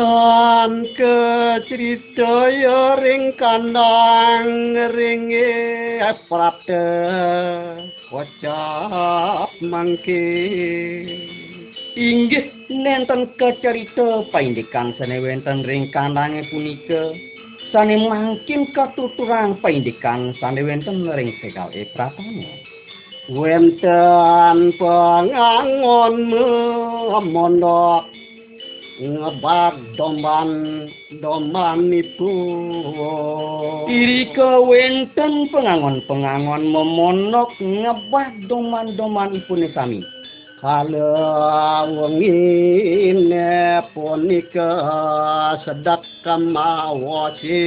Tan kecritaya ring kandang ringe prapte kocap mangke. Inggih nenten kecerita paindikan sane wenten ring kandange punika. Sane mangkin katuturan paindikan sane wenten ring segale pratama. Wenten pangangon mondok ngebak domban domban itu irika wenten pengangon-pengangon memonok ngebak domban-domban ipun sami. Kala wengine punika sedak kamawasi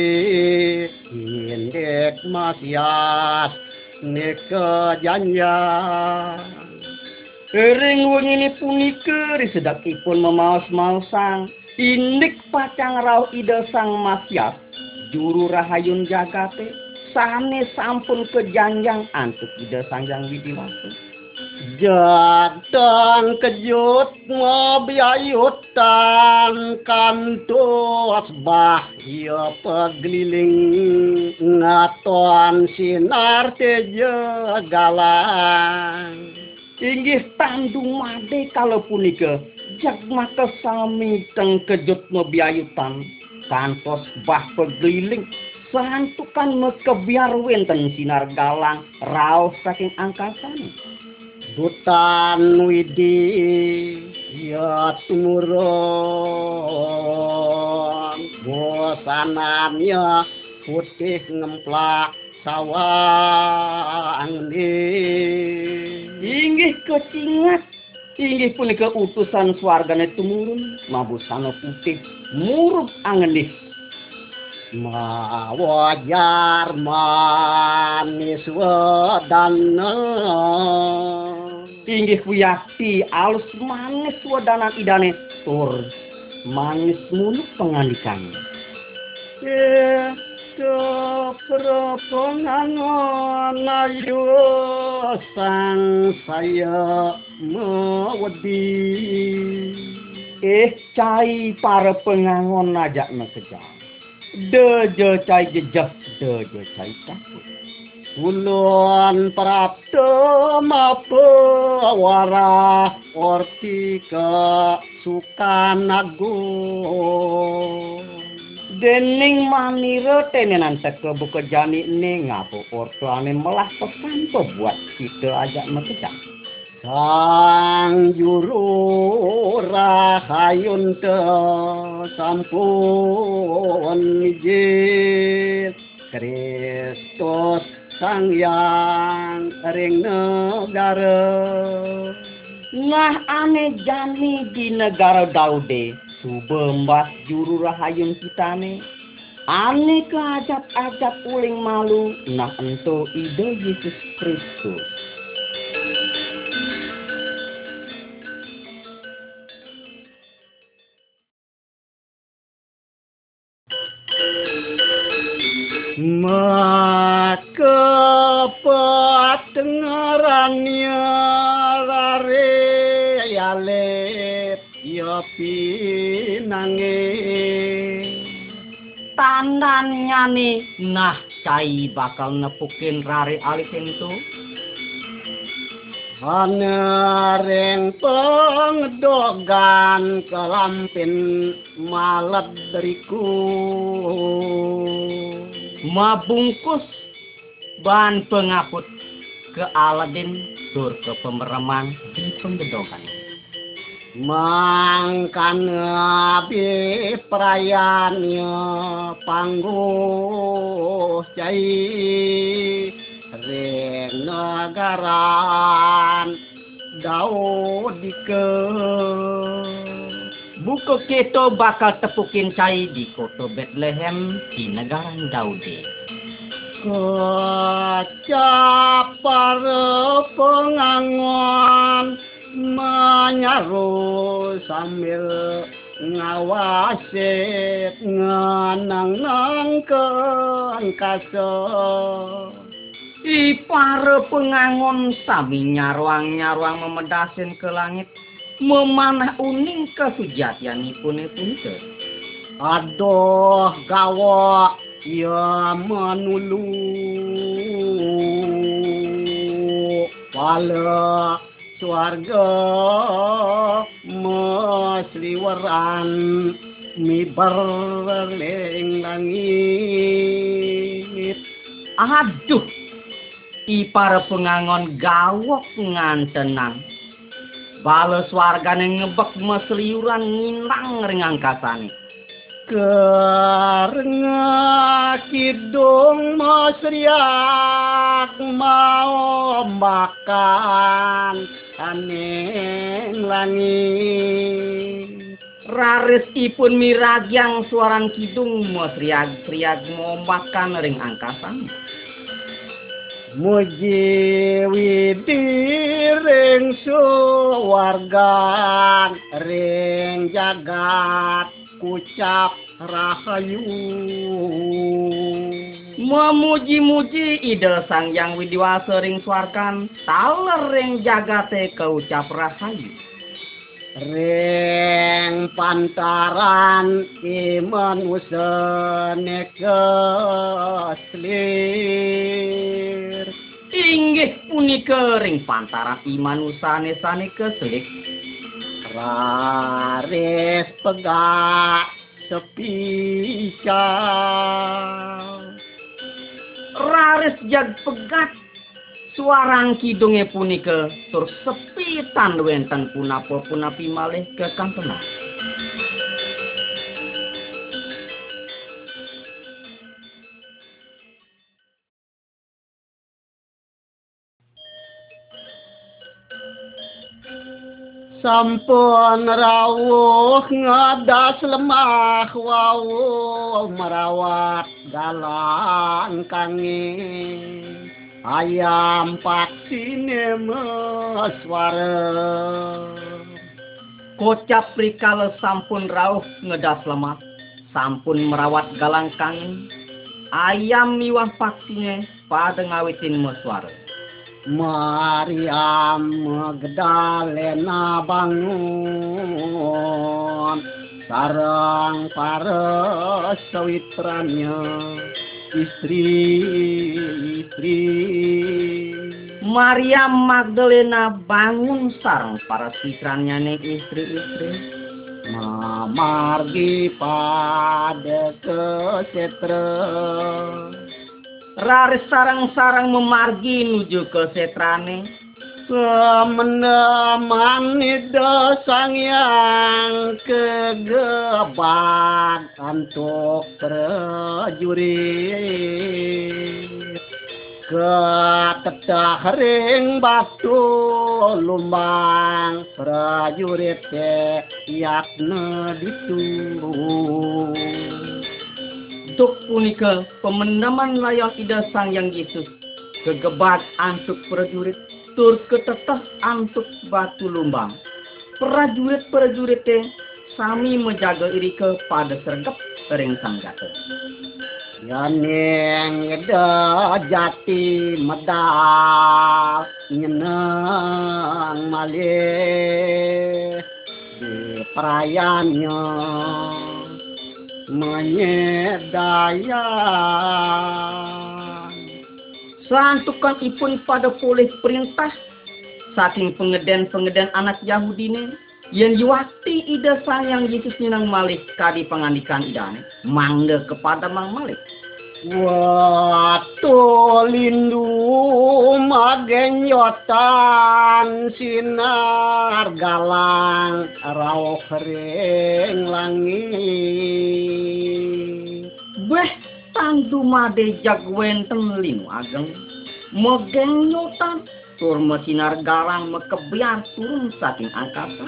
indek masyas nika janjang Ring wengine punika risedakipun memaos-maosang indik pacang rauh ida sang masyas juru rahayun jagate sane sampun kejanjang antuk ida sangjang widiwasa jatang kejut mobiayutan kantos bah ya pegliling ngaton sinar teje galang inggih tandung made kalau punika jagmaka sami teng kejut mebiayutan kantos bah pegliling santukan mekebiar wenten sinar galang raos saking angkasane dutan widi ya tumurun. Bosanannya putih ngemplak sawang inggih kecingat inggih punika utusan swargane tumurun. Mabusana putih murup angenih. Mawajar manis wadana inggih wiyakti alus manis wadanan idane. Tur manis muluk pengandikan yeah. Kepropongan ayu sang saya mewedi eh cai para pengangon najak nekejang deje cai jejah deje cai takut Ulun prapto mapo wara orti ke sukan agung dening manira tenenan teke buka jani ne ngapo ortuane melah pesan buat kita ajak mekecak sang juru rahayun te sampun mijit. Kristus sang yang ring negara. Nah ane jani di negara Daude subembas juru rahayun kitane ane keajab-ajab uling malu nah ento ide Yesus Kristus. Maka pinange tandanya nih nah cai bakal nepukin rare alit itu. Hanereng pengdogan kelampin malet dariku mabungkus bahan pengaput ke Aladin tur ke pemereman di penggedokan mangkan abi perayaannya pangguh cai ring nagaran Daud ke buku kita bakal tepukin cai di kota Bethlehem di negara Daude. Kecapar pengangon menyaru sambil ngawasit ngenang nang ke angkasa Ipare pengangon sami nyaruang-nyaruang memedasin ke langit memanah uning kesujatianipun punika aduh gawa ya manulu wala swarga mesliweran miberling langit. Aduh i para pengangon gawok ngantenan bales wargane ngebek mesliuran ngintang ring angkasane Karena kidung masriak mau makan aneng langit. raris ipun miragyang suaran kidung mesriag-riag mau makan ring angkasan Muji widiring suwargan ring jagat kucap rahayu. Memuji-muji ide sang yang widiwasa ring suarkan taler ring jagate keucap rahayu. Ring pantaran iman usane keslir. inggih punika ring pantaran iman usane sane keslik Raris pegak sepica raris jag pegat suarang kidunge punika tur sepi tan wenten punapa punapi malih kekantenan Sampun rawuh ngadas lemah wau merawat dalang kange ayam paksine meswara kocap rikala sampun rauh ngedas lemah sampun merawat galang kangen ayam miwah paksine pada ngawitin meswara Maryam Magdalena bangun sarang para sawitrannya istri-istri Maria Magdalena bangun sarang para sitrannya nih istri-istri mamargi pada kesetra raris sarang-sarang memargi nuju ke setrane. Menemani dosang yang kegebak untuk prajurit. Ketetah ring batu lumbang prajurit yakna ditu Tuk punika pemenaman layak ida sang yang Yesus. Kegebat antuk prajurit, tur ketetah antuk batu lumbang. Prajurit-prajurit sami menjaga irika pada sergap sering sanggata. Yaneng ada jati meda nyenang malih di perayannya menyedayan Santukan ipun pada pulih perintah. Saking pengeden-pengeden anak Yahudi ini yang yuwakti ida sayang Yesus ninang malih kadi pengandikan idane mangga kepada mang malih Watu lindu magenyotan sinar galang rauh ring langit. Beh tandu made jagwenten linu ageng. Megeng nyotan tur mesinar galang mekebiar turun saking angkasa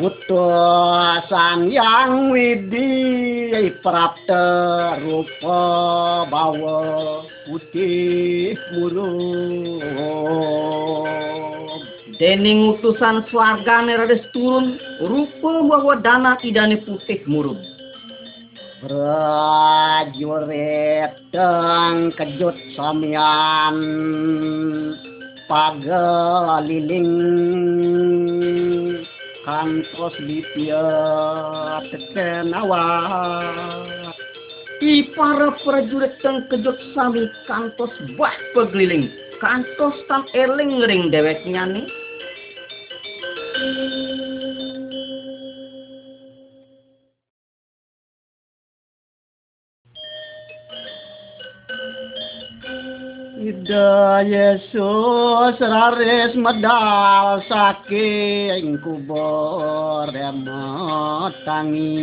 Utusan yang widi prapta rupa bawa putih murung. Dening utusan swargane redes turun rupa bawa dana idane putih murub prajurit dan kejut samian pagaliling kantos dipiat kenawa I para prajurit teng kejut sami kantos bah pegeliling. Kantos tan eling ring dewek nyani Yesus raris medal saking kubur tangi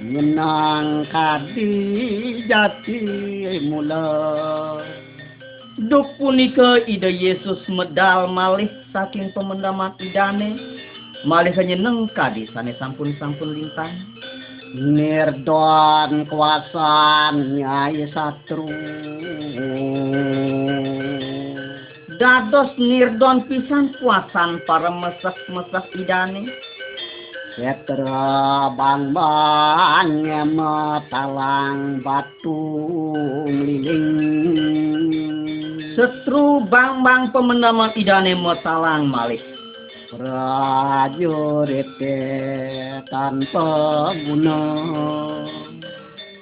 menang kadi jati mula. Duk punika ida Yesus medal malih saking pemendaman idane. Malih nyeneng kadi sane sampun-sampun lintang nirdon kuasan nyai satru. Dados nirdon pisan kuasan para mesek-mesek idane. Setra bang bang matalang batu liling setru bang-bang pemendaman idane metalang malih prajurit tanpa guna.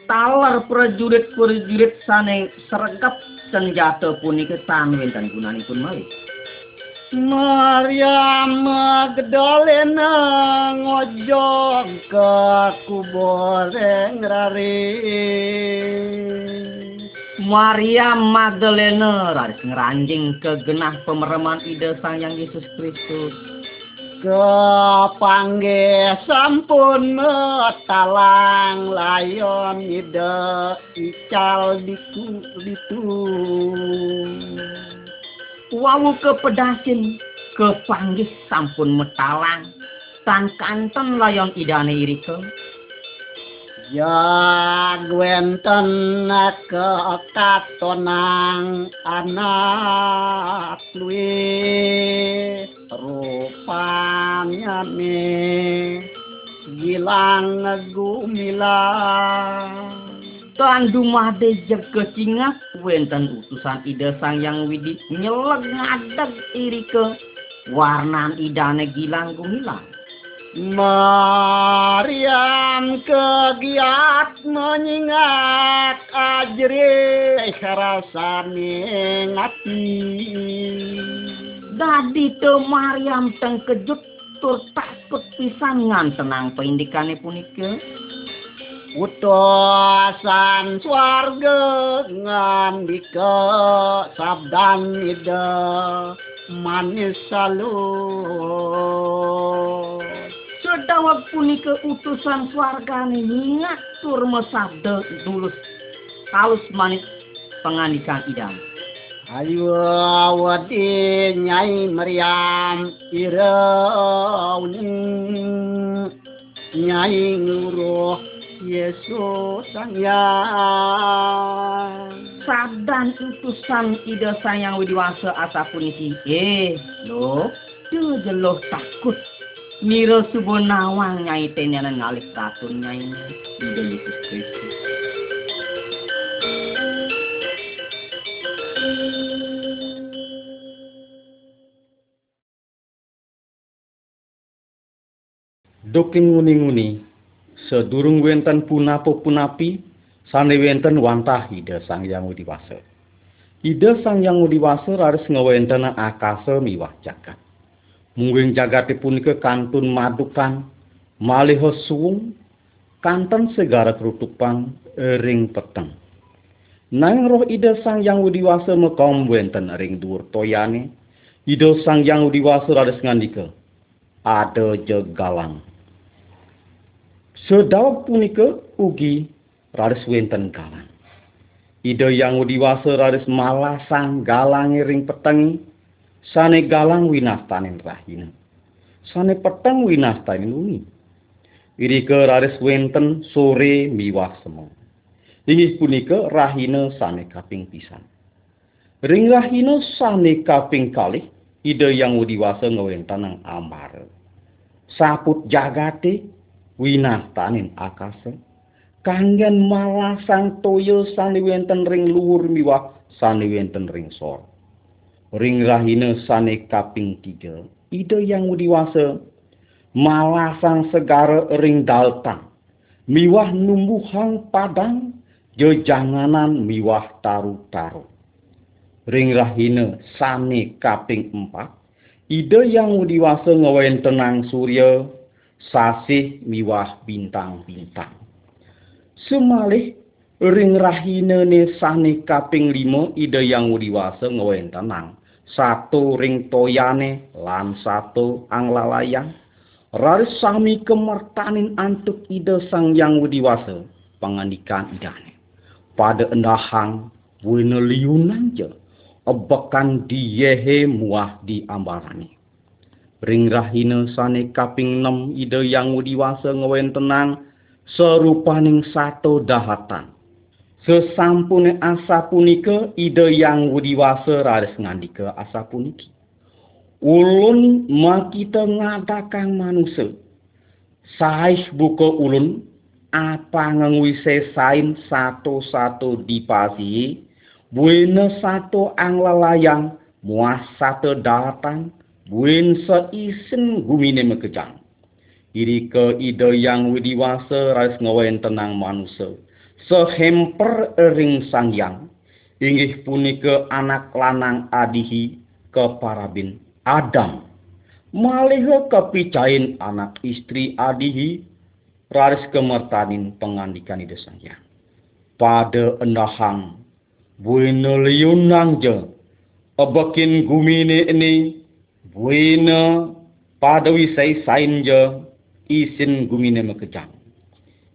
Talar prajurit-prajurit sane sergap senjata punika tan wonten gunanipun malih Maryam Magdalena ngojok ke kubur ngrari Maria Magdalena raris ngeranjing ke genah pemereman ide Sang Yang Yesus Kristus kepanggih sampun metalang layon ide ical diku ditu. Wawu kepedasin kepanggih sampun metalang. Tan kanten layon idane irike Ya gwenten ke katonang anak luwe rupanya me gilang gumilang Tan dumade jeg kecingak wenten utusan ide sang yang widi nyeleg ngadeg irike warnan idane gilang gumilang Maryam kegiat menyingat ajri rasane ngati dadi te Maryam teng kejut tur takut pisan ngantenang pendikane punika utusan swarga ngandika sabdan ida manis salur sedawat punika utusan swargane ngatur mesabda dulus halus manis pengandikan idam Ayu wadi nyai Maryam irauni nyai nguruh Yesus sayang sabdan utusan ida sayang widiwasa asa punisi eh lo tuh jeloh takut. Mira subuh nawang nyai tenyana ngalih ratun nyai. Ida Yesus Kristus Doking nguni-nguni, sedurung wenten punapo punapi, sane wenten wantah ida sang yang udiwasa. Ida sang yang udiwasa raris ngewenten akasa miwah jagat. Mungguing jagate punika kantun madukan, maliho suwung, kanten segara kerutupan ring peteng. Nang roh ida sang yang udiwasa mekom wenten ring dhuwur toyane, ida sang yang udiwasa raris ngandika, ada jegalang. Sedawat punika ugi raris wenten galang. Ida yang diwasa raris malasang galange ring petengi, sane galang winastanin rahina. Sane peteng winastanin uni. Irike raris wenten sore miwah semu. Inggih punika rahina sane kaping pisan. Ring rahina sane kaping kalih, ida yang diwasa ngewenten nang ambar. Saput jagate winastanin akase kanggen malasang toyo sane wenten ring luhur miwah sane wenten ring sor ring rahina sane kaping tiga ida yang diwasa malasang segara ring daltan miwah numbuhang padang jejanganan miwah taru-taru. Ring rahina sane kaping empat ide yang diwasa ngawen tenang surya sasih miwah bintang-bintang. Semalih ring rahina ne sane kaping lima ide yang diwasa ngawen tenang. Satu ring toyane lan satu anglalayang raris sami kemertanin antuk ide sang yang widiwasa pangandikan idane. Pada endahang wene liunan je ebekan diyehe muah di ambarani ring rahina sane kaping 6 ide yang widiwasa ngawen tenang serupaning satu dahatan Sesampune asa punika ide yang widiwasa raris ngandika asa puniki. Ulun makita ngadakan manusia. Sais buka ulun apa ngengwise sain satu-satu dipasi buena satu anglalayang muas satu datang buen seisin gumine mekejang. Iri ke ide yang widiwasa raris ngawen tenang manusia. sehemper ring sangyang inggih punika anak lanang adihi keparabin Adam malih kepicain anak istri adihi raris kemertanin pengandikan ide sangyang pada endahang buina liunang je abakin gumine ini buina pada wisai sain je isin gumine mekejang.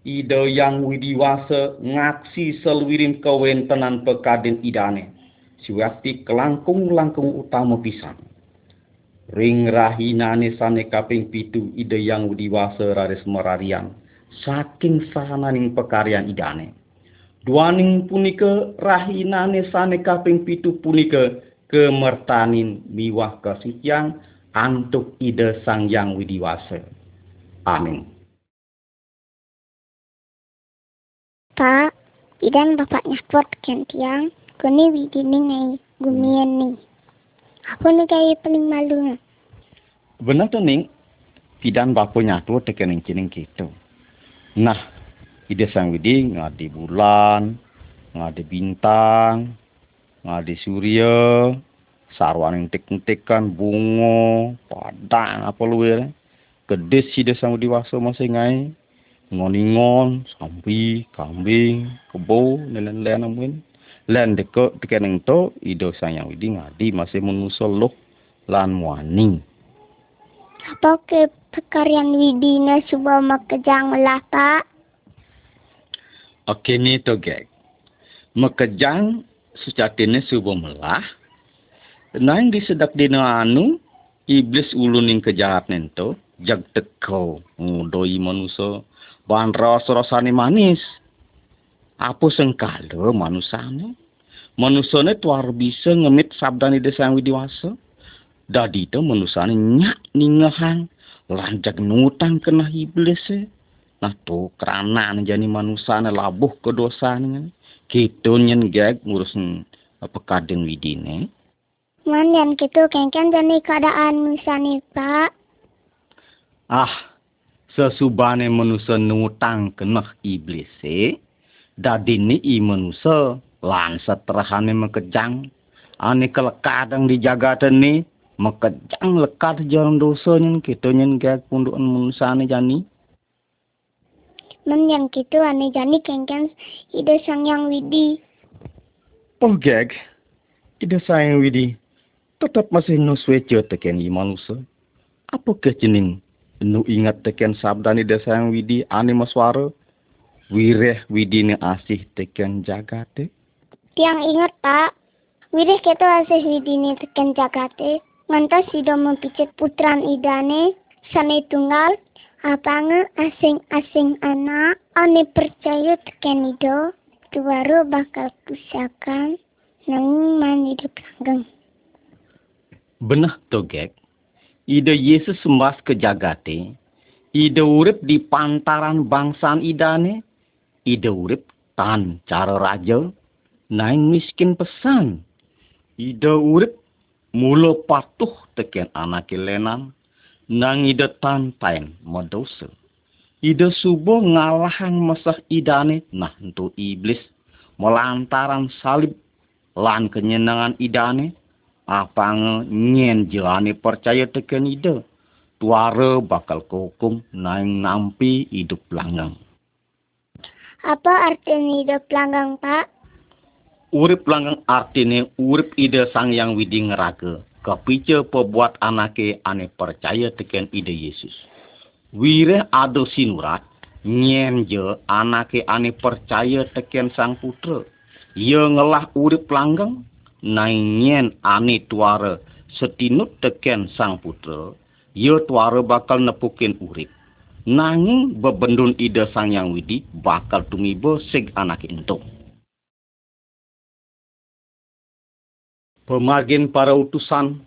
Ide yang widiwasa ngaksi selwirim kewentenan pekadin idane siwati kelangkung-langkung utama pisan ring rahinane sane kaping pitu ide yang widiwasa raris merarian saking sahananing pekaryan idane. Duaning punika rahinane sane kaping pitu punika kemertanin miwah kasihyang antuk ide sang yang widiwasa amin Pak, idan bapaknya sport kan tiang, kuni widini ngai gumian ni. Aku ni kaya paling malu. Benar tu ning, pidan bapa nyatu tekening kining gitu. Nah, ide sang widi ngadi bulan, ngadi bintang, ngadi surya, sarwaning tik-tikan bungo, padang apa luwe. Gedes ide sang widi waso masih ngai, ngoningon sampi kambing kebo nelen len amun len deko tekeneng to ido sayang widi ngadi masih menuso loh lan muani apa ke pekaryan widi na suba makejang lah pak. Oke ni to gek sejatine suba melah nang disedak dina anu iblis ulun ing kejahat nento jag teko ngudoi manusia bahan rasa-rasane manis. Apa sengkala manusane? Manusane tuar bisa ngemit sabdani desa yang widiwasa. Dadi itu manusane nyak ningahan. Lanjak nutang kena iblis. Nah tu kerana jani manusane labuh ke dosa ni. Kita nyen gag ngurus pekadeng widine. Man yang kita kengken jani keadaan misani pak. Ah, sesubane manusia nutang kenah iblis e dadine i manusia lan seterahane mekejang ane kelekadang di jagatan ni mekejang lekat jalan dosa nyen kita nyen gak pundukan manusia ni jani Men yang kita ane jani kengken ide sang yang widi. Oh gag, ide sayang widi, tetap masih nusweja teken i manusia. Apa kejening nu ingat teken sabdani desa yang widi ani maswara wireh widi ni asih teken jagate Tiang ingat pak, wirih kita asih widi ni teken jagate. Ngantos sido mempicit putran idane, sane tunggal, Abanga asing-asing anak. Oh, Oni percaya tekenido tuwaru bakal pusakan man hidup langgeng. Benah togek, ide Yesus sembas ke jagate, ide urip di pantaran bangsaan idane, ide urip tan cara raja, naing miskin pesan. ide urip mulo patuh teken anak kelenan nang ida tantain medosa. Ida subuh ngalahang mesah idane nah untuk iblis melantaran salib lan kenyenangan idane apa nyen jelani percaya teken ida tuara bakal kukum naing nampi hidup langgang. Apa artinya hidup langgang, Pak? Urip langgang artinya urip ide sang yang widi ngeraga. Kepice pebuat anake ane percaya teken ide Yesus. Wire ado sinurat nyen je anake ane percaya teken sang putra. Ia ngelah urip langgeng naing ane tuara setinut teken sang putra. Ia tuara bakal nepukin urip. Nanging bebendun ide sang yang widi bakal tumibo sig anak entuk. Pemargin para utusan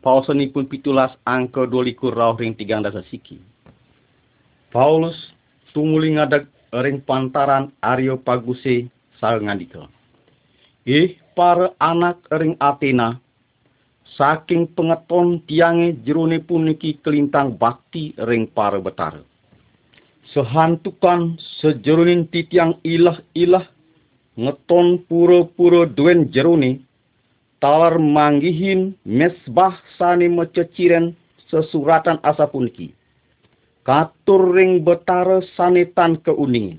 pausanipun pitulas angka dolikur rauh ring tigang dasa siki. Paulus tumuli ngadag ring pantaran Aryo Paguse ngandika. Ih para anak ring Athena saking pengeton tiange jerone puniki kelintang bakti ring para betara. Sehantukan sejeronin titiang ilah-ilah ngeton pura-pura duen jerone talar manggihin mesbah sani mececiren sesuratan asa puniki. Katur ring betara sani tan keuningin.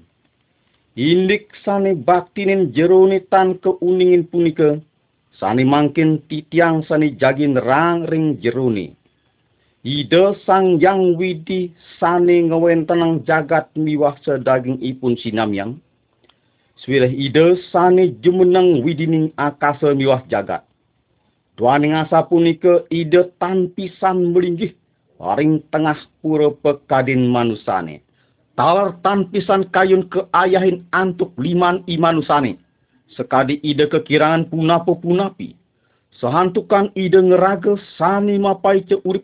Indik sani baktinin jeroni tan keuningin punika. Sani mangkin titiang sani jagin rang ring jeroni. Ide sang yang widi sani ngewen tenang jagat miwah sedaging ipun sinamyang. Swireh ide sani jumenang widining akasa miwah jagat. Tuaning asa punika ide tan pisan melinggih paring tengah pura pekadin manusane. Talar tan pisan kayun ke ayahin antuk liman imanusane. Sekadi ide kekirangan punapo-punapi. Sehantukan ide ngeraga sani mapai ce urip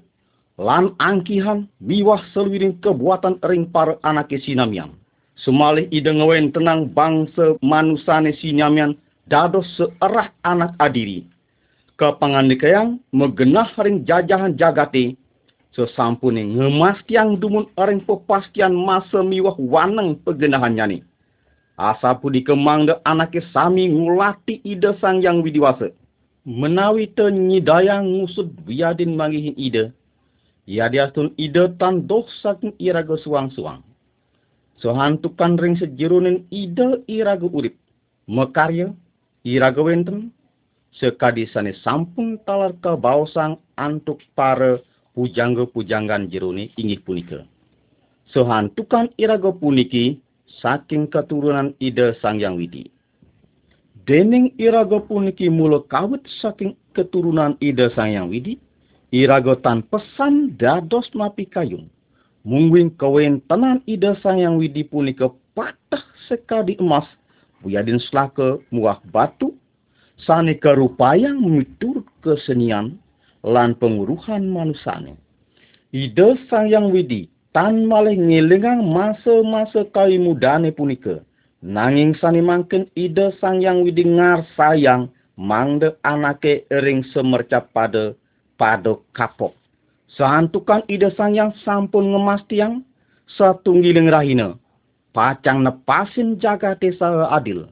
lan angkihan miwah seluiring kebuatan ring para anak sinamian. Semalih ide ngewen tenang bangsa manusane sinamian dados seerah anak adiri kepangandikayang megenah ring jajahan jagati sesampune ngemas tiang dumun ring pepastian masa miwah waneng pegenahannya ni. Asa pudi kemang de anake sami ngulati ide sang yang widiwasa. Menawi te nyidayang ngusud biadin mangihin ide. Ia diatun ide tan doh saking iraga suang-suang. Sohantukan ring sejerunin ide iraga urip. Mekarya, iraga wenten, sekadisane sampun talar ke bausang antuk para pujangga-pujanggan jeruni inggih punika. Sehantukan iraga puniki saking keturunan ide sang yang widi. Dening iraga puniki mula kawit saking keturunan ide sang yang widi, iraga tan pesan dados mapi kayung. Mungwing tenan ide sang yang widi punika patah sekadi emas, buyadin selaka muah batu sane karupayang miturut kesenian lan penguruhan manusane. Ide yang widi tan malih ngelengang masa-masa kawi mudane punika. Nanging sani mangken ide yang widi ngar sayang mangde anake ering semercap pada pada kapok. Sehantukan ide sang yang sampun ngemas tiang satunggiling rahina. Pacang nepasin jaga desa adil.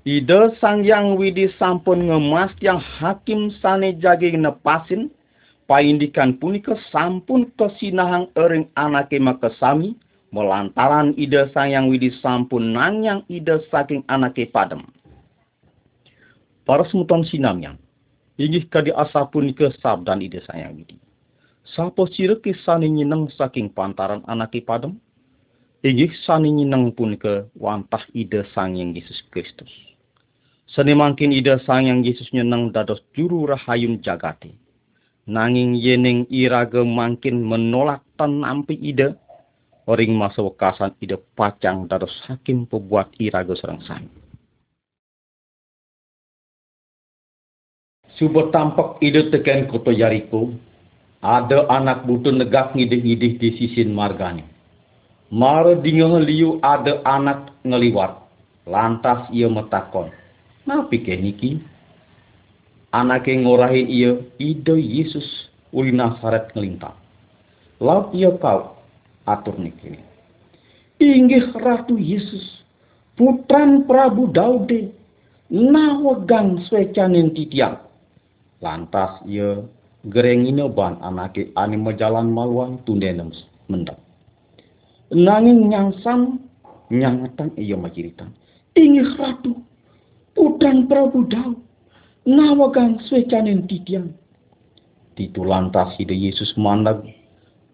Ide sang yang widi sampun ngemas yang hakim sane jagi nepasin, paindikan punika sampun kesinahang ering anake makesami, melantaran ide sang yang widi sampun nanyang ide saking anake padem. Para semutan sinamyang, inggih kadi asa punika sabdan ide sang yang widi. Sapa sireke sane nyineng saking pantaran anake padem? Inggih sane nyineng punika wantah ide sang yang Yesus Kristus. Seni mangkin ida sang yang Yesus nyenang dados juru rahayun jagati. Nanging yening iraga mangkin menolak tan ampi ida. Oring masa wekasan ida pacang dados hakim pebuat iraga serang sang. Subuh tampak ide teken koto Yariko. Ada anak butuh negak ngidih-ngidih di sisin margani. Mara dingah liu ada anak ngeliwat. Lantas ia metakon Napi niki? Anake ngorahi iya ide Yesus uli Nasaret ngelintang. laut ia kau? Atur kini inggih ratu Yesus putran Prabu Daude nawegang swecanin titiang lantas ia gerengine ban anake majalan maluang tundenem mendak nanging nyangsam nyangetan iya maciritan inggih ratu putran Prabu Daud nawagang swecanin titiang Titu lantas ide Yesus mandag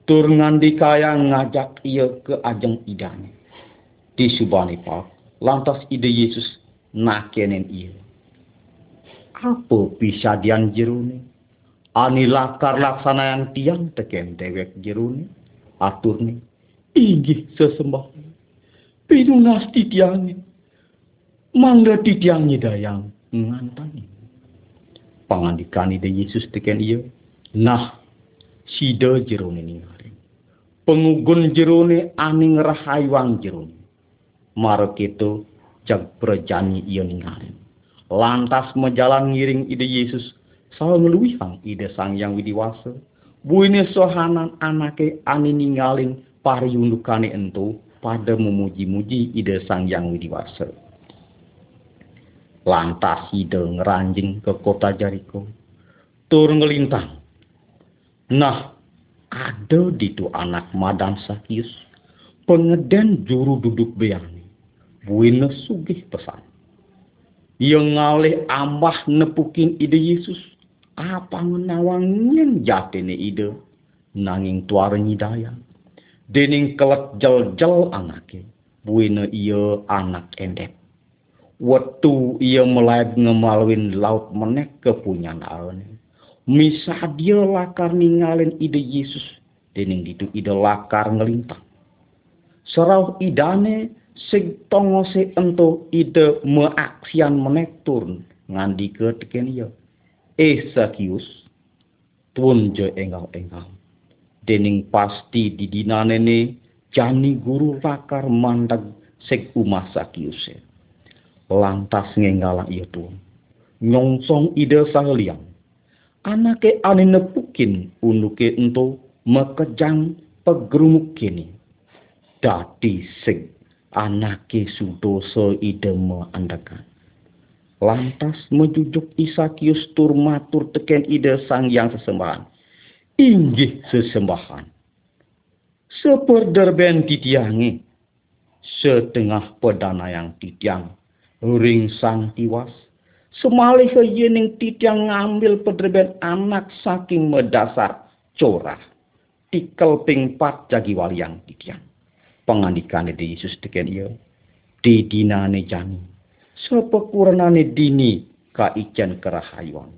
tur ngandi kaya ngajak ia ke ajeng idane. Di subani pak, lantas ide Yesus nakenen iya. Apa bisa dian jerune? Ani lakar laksana yang tiang teken dewek jerune. Aturne, inggih sesembah. Pinunas titiangi. Mangga titiangi dayang ngantani. Pangandikan ide Yesus teken iya. Nah, sida jerone ningali. Pengugun jerone aning rahaywang jerone. Marek itu jag berjanji iya ningali. Lantas menjalan ngiring ide Yesus salah ngeluihang ide sang yang widiwasa. Buine sohanan anake ani ninggalin pariundukane ento pada memuji-muji ide sang yang widiwasa. Lantas ide ngeranjing ke kota Jericho. Tur ngelintang Nah, ada di tu anak madam Sakius, pengeden juru duduk beani, buina sugih pesan. Yang ngalih ambah nepukin ide Yesus, apa ngenawangin jatine ide, nanging tuara nyidaya. Dening kelet jel-jel anake, buina iya anak endep. Waktu ia mulai ngemalwin laut menek kepunyan alne misa dia lakar ningalin ide Yesus dening ditu ide lakar ngelintang. Serau idane sing tongo se ento ide meaksian menektur ngandi ke teken iya. Esakius tun je enggal-enggal. Dening pasti di dinane ne jani guru lakar mandag sek umah Sakius lantas ngenggalang iya tuan nyongsong ide saheliang anake ane nepukin unuke ento mekejang pegrumuk kini. Dadi sing anake sudoso ideme andakan. Lantas mejujuk Isakius tur matur teken ide sang yang sesembahan. Inggih sesembahan. Seperderben titiangi. Setengah pedana yang titiang. Ring sang tiwas Semalih yening titiang ngambil pedreben anak saking medasar corah. Tikel ping pat jagi waliang titiang. Pengandikane di Yesus deken iya. Di dinane jani. Sepekuranane dini ka ijen kerahayuan.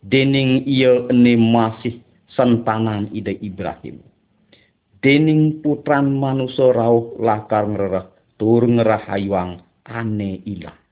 Dening iya ene masih sentanan ide Ibrahim. Dening putran manusia rauh lakar ngerah tur ngerahayuang ane ilang